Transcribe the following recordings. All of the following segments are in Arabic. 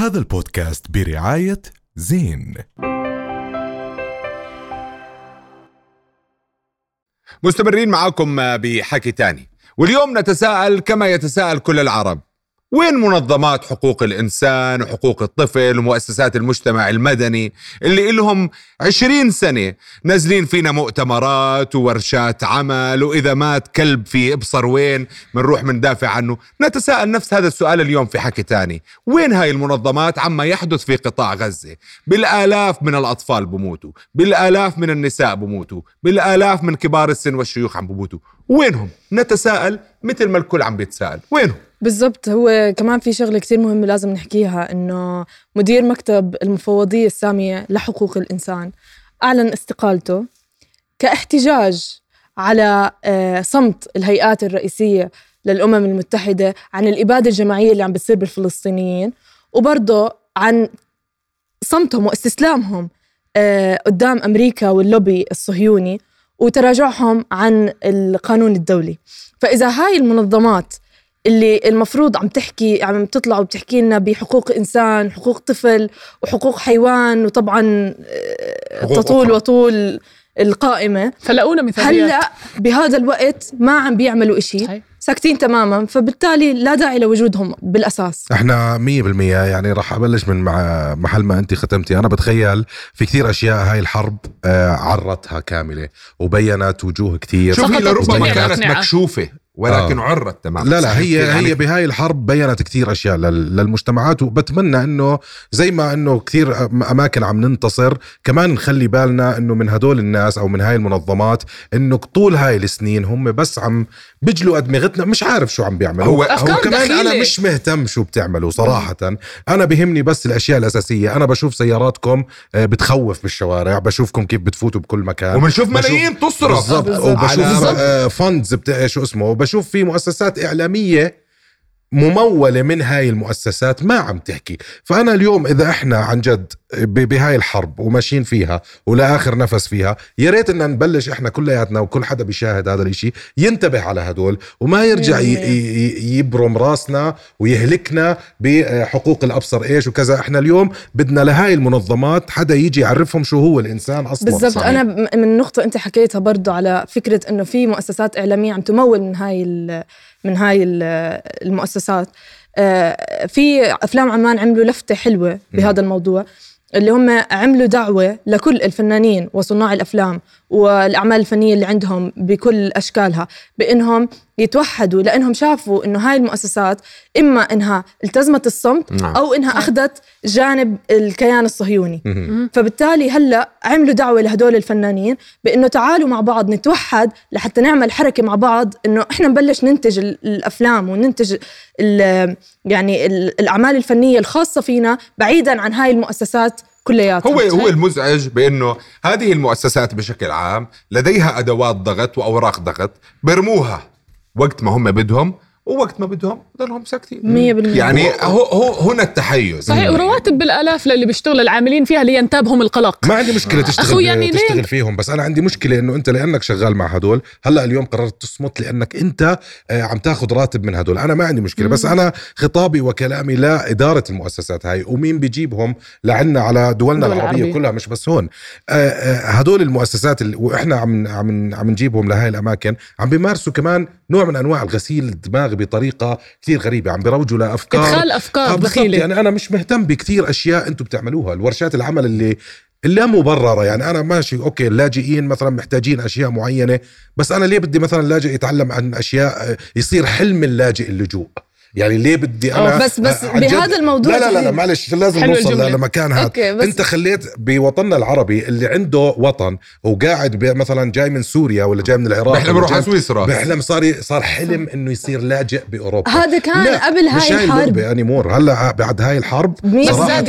هذا البودكاست برعاية زين. مستمرين معاكم بحكي تاني. واليوم نتساءل كما يتساءل كل العرب. وين منظمات حقوق الإنسان وحقوق الطفل ومؤسسات المجتمع المدني اللي إلهم عشرين سنة نازلين فينا مؤتمرات وورشات عمل وإذا مات كلب في إبصر وين منروح مندافع عنه؟ نتساءل نفس هذا السؤال اليوم في حكي تاني. وين هاي المنظمات عما يحدث في قطاع غزة؟ بالآلاف من الأطفال بموتوا بالآلاف من النساء بموتوا بالآلاف من كبار السن والشيوخ عم بموتوا. وينهم؟ نتساءل مثل ما الكل عم بيتساءل. وينهم بالضبط هو كمان في شغلة كتير مهمة لازم نحكيها إنه مدير مكتب المفوضية السامية لحقوق الإنسان أعلن استقالته كاحتجاج على آه، صمت الهيئات الرئيسية للأمم المتحدة عن الإبادة الجماعية اللي عم بتصير بالفلسطينيين وبرضه عن صمتهم واستسلامهم آه، قدام أمريكا واللوبي الصهيوني وتراجعهم عن القانون الدولي. فإذا هاي المنظمات اللي المفروض عم تحكي عم تطلع وبتحكي لنا بحقوق إنسان حقوق طفل وحقوق حيوان وطبعا آه، تطول وطول القائمة. فلاقونا مثاليات. هلأ بهذا الوقت ما عم بيعملوا إشي. صحيح. ساكتين تماما فبالتالي لا داعي لوجودهم بالأساس. إحنا 100% يعني راح أبلش من مع محل ما انت ختمتي. أنا بتخيل في كثير أشياء هاي الحرب آه، عرتها كاملة وبينت وجوه كثير. شوف هي سقطت لربما كانت الأقنعة. ولكن آه. عرت تماما. لا لا هي يعني هي بهاي الحرب بينت كثير أشياء لل- للمجتمعات وبتمنى إنه زي ما إنه كثير أماكن عم ننتصر كمان نخلي بالنا إنه من هدول الناس أو من هاي المنظمات إنه طول هاي السنين هم بس عم بجلوا أدمغتنا مش عارف شو عم بيعملوا. هو- أفكار كمان أنا دخيلة. مش مهتم شو بتعملوا صراحة. أنا بهمني بس الأشياء الأساسية. أنا بشوف سياراتكم آه، بتخوف بالشوارع بشوفكم كيف بتفوتوا بكل مكان. وبنشوف ملايين تصرف. بالضبط. وبشوف فندز بتاع شو اسمه؟ وبشوف في مؤسسات إعلامية ممولة من هاي المؤسسات ما عم تحكي. فأنا اليوم إذا إحنا عن جد بهاي الحرب وماشيين فيها ولآخر نفس فيها. يا ريت إن نبلش إحنا كلياتنا وكل حدا بيشاهد هذا الإشي ينتبه على هدول وما يرجع يبرم راسنا ويهلكنا بحقوق الأبصر إيش وكذا. إحنا اليوم بدنا لهاي المنظمات حدا يجي يعرفهم شو هو الإنسان أصلا. بالضبط. أنا من نقطة أنت حكيتها برضو على فكرة إنه في مؤسسات إعلامية عم تمول من هاي ال- من هاي ال- المؤسسات. آه، في أفلام عمان عملوا لفتة حلوة بهذا الموضوع. اللي هم عملوا دعوة لكل الفنانين وصناع الأفلام. والأعمال الفنية اللي عندهم بكل أشكالها بإنهم يتوحدوا لإنهم شافوا إنه هاي المؤسسات إما إنها التزمت الصمت نعم. أو إنها أخذت جانب الكيان الصهيوني. فبالتالي هلأ عملوا دعوة لهدول الفنانين بإنه تعالوا مع بعض نتوحد لحتى نعمل حركة مع بعض إنه إحنا نبلش ننتج ال- الأفلام وننتج ال- يعني ال- الأعمال الفنية الخاصة فينا بعيدا عن هاي المؤسسات كلياتها هو هو المزعج بأنه هذه المؤسسات بشكل عام لديها أدوات ضغط وأوراق ضغط برموها وقت ما هم بدهم ووقت ما بدهم ضلهم ساكتين. 100% يعني هو هو هنا التحيز. صحيح ورواتب بالآلاف للي بيشتغل العاملين فيها لينتابهم القلق. ما عندي مشكلة تشتغل أخوي يعني ليه؟ تشتغل فيهم بس أنا عندي مشكلة إنه أنت لأنك شغال مع هدول هلأ اليوم قررت تصمت لأنك أنت آه، عم تاخذ راتب من هدول. أنا ما عندي مشكلة بس أنا خطابي وكلامي لاداره المؤسسات هاي ومين بيجيبهم؟ لعنا على دولنا دول العربية العربية. كلها مش بس هون. آه، آه، هدول المؤسسات اللي وإحنا عم عم عم نجيبهم لهي الأماكن عم بيمارسوا كمان نوع من أنواع الغسيل الدماغ بطريقة كثير غريبة. عم بيروجوا لأفكار. إدخال أفكار آه دخيلة. يعني أنا مش مهتم بكثير أشياء أنتم بتعملوها. الورشات العمل اللي اللي مبرره يعني أنا ماشي okay اللاجئين مثلا محتاجين أشياء معينة بس أنا ليه بدي مثلا لاجئ يتعلم عن أشياء آه، يصير حلم اللاجئ اللجوء؟ يعني ليه بدي أنا بس- بس بهذا الموضوع لا لا لا. معلش لازم نوصل الجملة. لمكان هذا بس- أنت خليت بوطننا العربي اللي عنده وطن وقاعد ب- مثلا جاي من سوريا ولا جاي من العراق بيحلم ولا يروح على سويسرا بيحلم صار صار حلم إنه يصير لاجئ بأوروبا هذا كان لا، قبل مش هاي هاي الحرب اللعبة anymore هلأ بعد هاي الحرب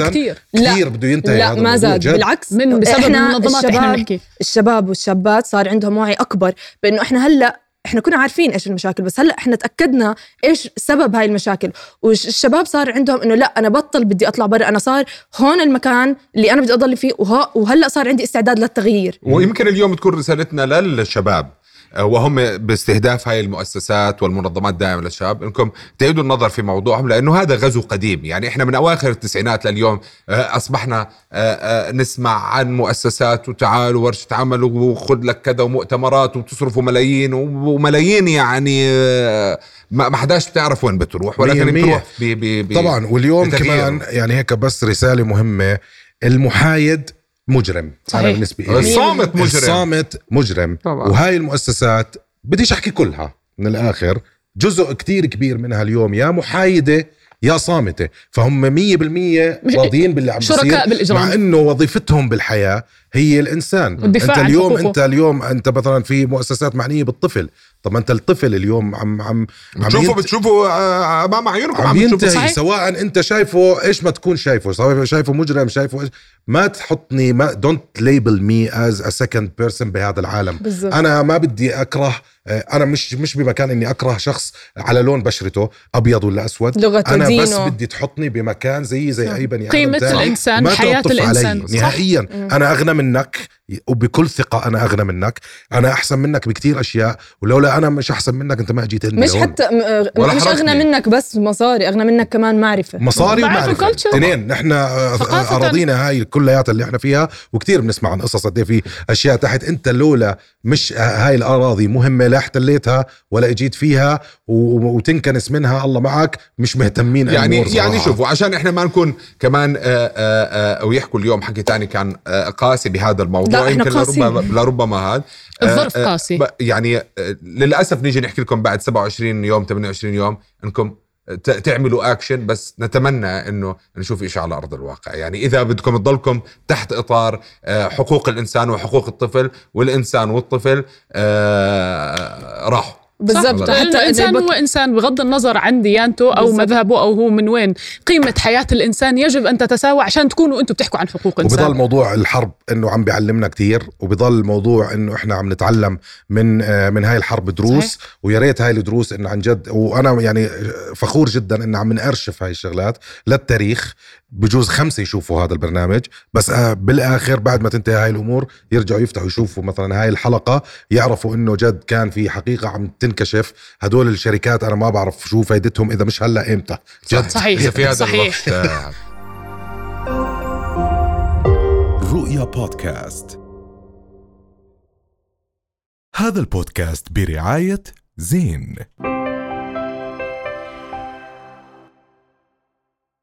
كتير. لا. كثير بده ينتهي لا هذا ما زاد. بالعكس من بسبب المنظمات إحنا الشباب- بنحكي الشباب والشابات صار عندهم وعي أكبر بأنه إحنا هلأ إحنا كنا عارفين إيش المشاكل بس هلأ إحنا تأكدنا إيش سبب هاي المشاكل. والشباب صار عندهم إنه لأ أنا بطل بدي أطلع برا أنا صار هون المكان اللي أنا بدي أضل فيه وه- وهلأ صار عندي استعداد للتغيير. ويمكن اليوم تكون رسالتنا للشباب. وهم باستهداف هاي المؤسسات والمنظمات دائما للشباب إنكم تعيدوا النظر في موضوعهم لأنه هذا غزو قديم يعني إحنا من أواخر التسعينات لليوم آه، أصبحنا آه، آه، نسمع عن مؤسسات وتعالوا ورشه عمل وخذ لك كذا ومؤتمرات وتصرفوا ملايين وملايين يعني آه، ما حداش بتعرف وين بتروح ولكن. بتروح ب- ب- ب- طبعا واليوم بتغيير. كمان يعني هيك بس رسالة مهمة المحايد مجرم. أنا صحيح. بالنسبة لي الصامت مجرم. الصامت مجرم. طبعا. وهاي المؤسسات بديش أحكي كلها من الآخر. جزء كتير كبير منها اليوم يا محايدة يا صامتة فهم مية بالمية مش- راضيين باللي عم شركاء بيصير بالإجرام. مع إنه وظيفتهم بالحياة هي الإنسان والدفاع أنت عن اليوم. أنت اليوم أنت مثلا في مؤسسات معنية بالطفل طب ما أنت الطفل اليوم عم عم عم بتشوفوا ينت- بتشوفوا آه، أمام عيونكم عم عم ينتهي. سواء أنت شايفه إيش ما تكون شايفه سواء شايفه مجرم شايفه إيش ما تحطني ما don't label me as a second person بهذا العالم بالضبط. أنا ما بدي أكره أنا مش مش بمكان إني أكره شخص على لون بشرته أبيض ولا أسود لغته أنا بس دينه. بدي تحطني بمكان زي زي أي بني آدم قيمة تاني. الإنسان، ما حياة تعطف الإنسان. علي. صح. نهائيا أنا أغنى منك وبكل ثقة أنا أغنى منك أنا أحسن منك بكتير أشياء ولولا أنا مش أحسن منك أنت ما أجيت مش لهون. حتى م- آه، مش. أغنى منك بس مصاري أغنى منك كمان معرفة مصاري ومعرفة. اثنين نحن آه،. أراضينا هاي كلياتها اللي إحنا فيها وكتير بنسمع عن قصص قد إيه في أشياء تحت أنت لولا مش هاي الأراضي مهمة لا احتليتها ولا إجيت فيها وتنكنس منها الله معك مش مهتمين يعني يعني صراحة. شوفوا عشان إحنا ما نكون كمان آه، آه، آه، أو يحكوا اليوم حكي تاني كان قاسي بهذا الموضوع لا، يمكن قاسيين. لربما لربما هذا الظرف قاسي. يعني للأسف نيجي نحكي لكم بعد 27 يوم 28 يوم إنكم ت- تعملوا اكشن بس نتمنى إنه نشوف شيء على أرض الواقع يعني إذا بدكم تضلكم تحت إطار حقوق الإنسان وحقوق الطفل والإنسان والطفل راحوا بالضبط. حتى الإنسان هو إنسان بغض النظر عن ديانته أو بالضبط. مذهبه أو هو من وين قيمة حياة الإنسان يجب أن تتساوى عشان تكونوا أنتم بتحكوا عن حقوق وبضل انسان موضوع الحرب إنه عم بيعلمنا كتير وبضل موضوع إنه إحنا عم نتعلم من آه، من هاي الحرب دروس صحيح. ويا ريت هاي الدروس إنه عن جد وأنا يعني فخور جدا ان عم نأرشف هاي الشغلات للتاريخ بجوز خمسة يشوفوا هذا البرنامج بس آه، بالآخر بعد ما تنتهي هاي الأمور يرجعوا يفتحوا يشوفوا مثلا هاي الحلقة يعرفوا إنه جد كان في حقيقة عم تنكشف. هدول الشركات أنا ما بعرف شو فايدتهم إذا مش هلأ إمتى. جد. صحيح. إذا في هذا صحيح. الوقت. رؤيا بودكاست. هذا البودكاست برعاية زين.